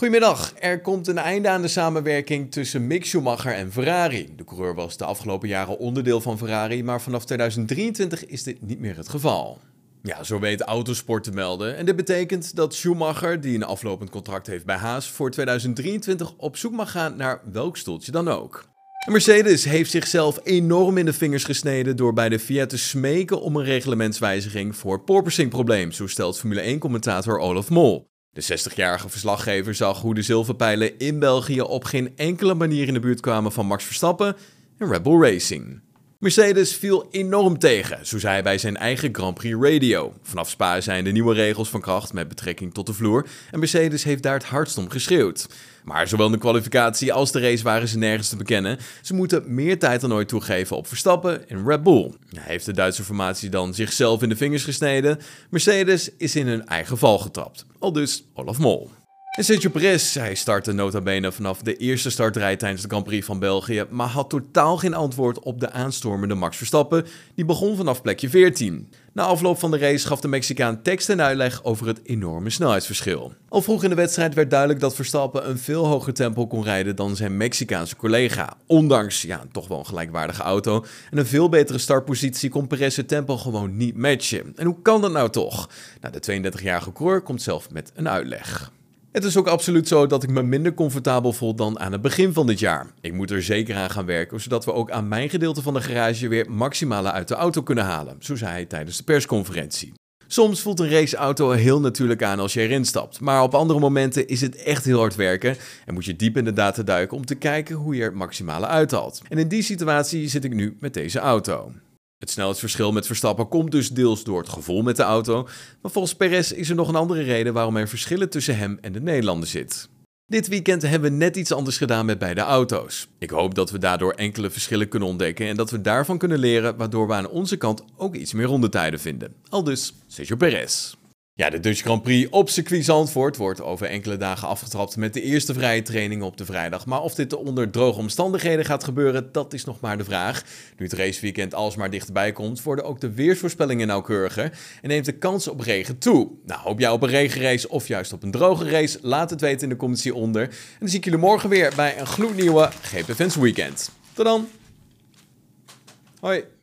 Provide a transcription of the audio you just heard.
Goedemiddag, er komt een einde aan de samenwerking tussen Mick Schumacher en Ferrari. De coureur was de afgelopen jaren onderdeel van Ferrari, maar vanaf 2023 is dit niet meer het geval. Ja, zo weet Autosport te melden. En dit betekent dat Schumacher, die een aflopend contract heeft bij Haas, voor 2023 op zoek mag gaan naar welk stoeltje dan ook. Mercedes heeft zichzelf enorm in de vingers gesneden door bij de Fiat te smeken om een reglementswijziging voor porpoising-probleem, zo stelt Formule 1-commentator Olaf Mol. De 60-jarige verslaggever zag hoe de zilverpijlen in België op geen enkele manier in de buurt kwamen van Max Verstappen en Red Bull Racing. Mercedes viel enorm tegen, zo zei hij bij zijn eigen Grand Prix Radio. Vanaf Spa zijn de nieuwe regels van kracht met betrekking tot de vloer en Mercedes heeft daar het hardst om geschreeuwd. Maar zowel in de kwalificatie als de race waren ze nergens te bekennen. Ze moeten meer tijd dan ooit toegeven op Verstappen en Red Bull. Heeft de Duitse formatie dan zichzelf in de vingers gesneden? Mercedes is in hun eigen val getrapt. Al dus Olaf Mol. En Sergio Perez, hij startte nota bene vanaf de eerste startrij tijdens de Grand Prix van België, maar had totaal geen antwoord op de aanstormende Max Verstappen, die begon vanaf plekje 14. Na afloop van de race gaf de Mexicaan tekst en uitleg over het enorme snelheidsverschil. Al vroeg in de wedstrijd werd duidelijk dat Verstappen een veel hoger tempo kon rijden dan zijn Mexicaanse collega. Ondanks ja, toch wel een gelijkwaardige auto en een veel betere startpositie kon Perez het tempo gewoon niet matchen. En hoe kan dat nou toch? Nou, de 32-jarige coureur komt zelf met een uitleg. Het is ook absoluut zo dat ik me minder comfortabel voel dan aan het begin van dit jaar. Ik moet er zeker aan gaan werken, zodat we ook aan mijn gedeelte van de garage weer maximale uit de auto kunnen halen, zo zei hij tijdens de persconferentie. Soms voelt een raceauto heel natuurlijk aan als je erin stapt, maar op andere momenten is het echt heel hard werken en moet je diep in de data duiken om te kijken hoe je er maximale uithaalt. En in die situatie zit ik nu met deze auto. Het snelheidsverschil met Verstappen komt dus deels door het gevoel met de auto, maar volgens Perez is er nog een andere reden waarom er verschillen tussen hem en de Nederlander zit. Dit weekend hebben we net iets anders gedaan met beide auto's. Ik hoop dat we daardoor enkele verschillen kunnen ontdekken en dat we daarvan kunnen leren, waardoor we aan onze kant ook iets meer rondetijden vinden. Al dus Sergio Perez. Ja, de Dutch Grand Prix op circuit Zandvoort wordt over enkele dagen afgetrapt met de eerste vrije training op de vrijdag. Maar of dit onder droge omstandigheden gaat gebeuren, dat is nog maar de vraag. Nu het raceweekend alsmaar dichterbij komt, worden ook de weersvoorspellingen nauwkeuriger en neemt de kans op regen toe. Nou, hoop jij op een regenrace of juist op een droge race? Laat het weten in de comments onder. En dan zie ik jullie morgen weer bij een gloednieuwe GP Weekend. Tot dan! Hoi!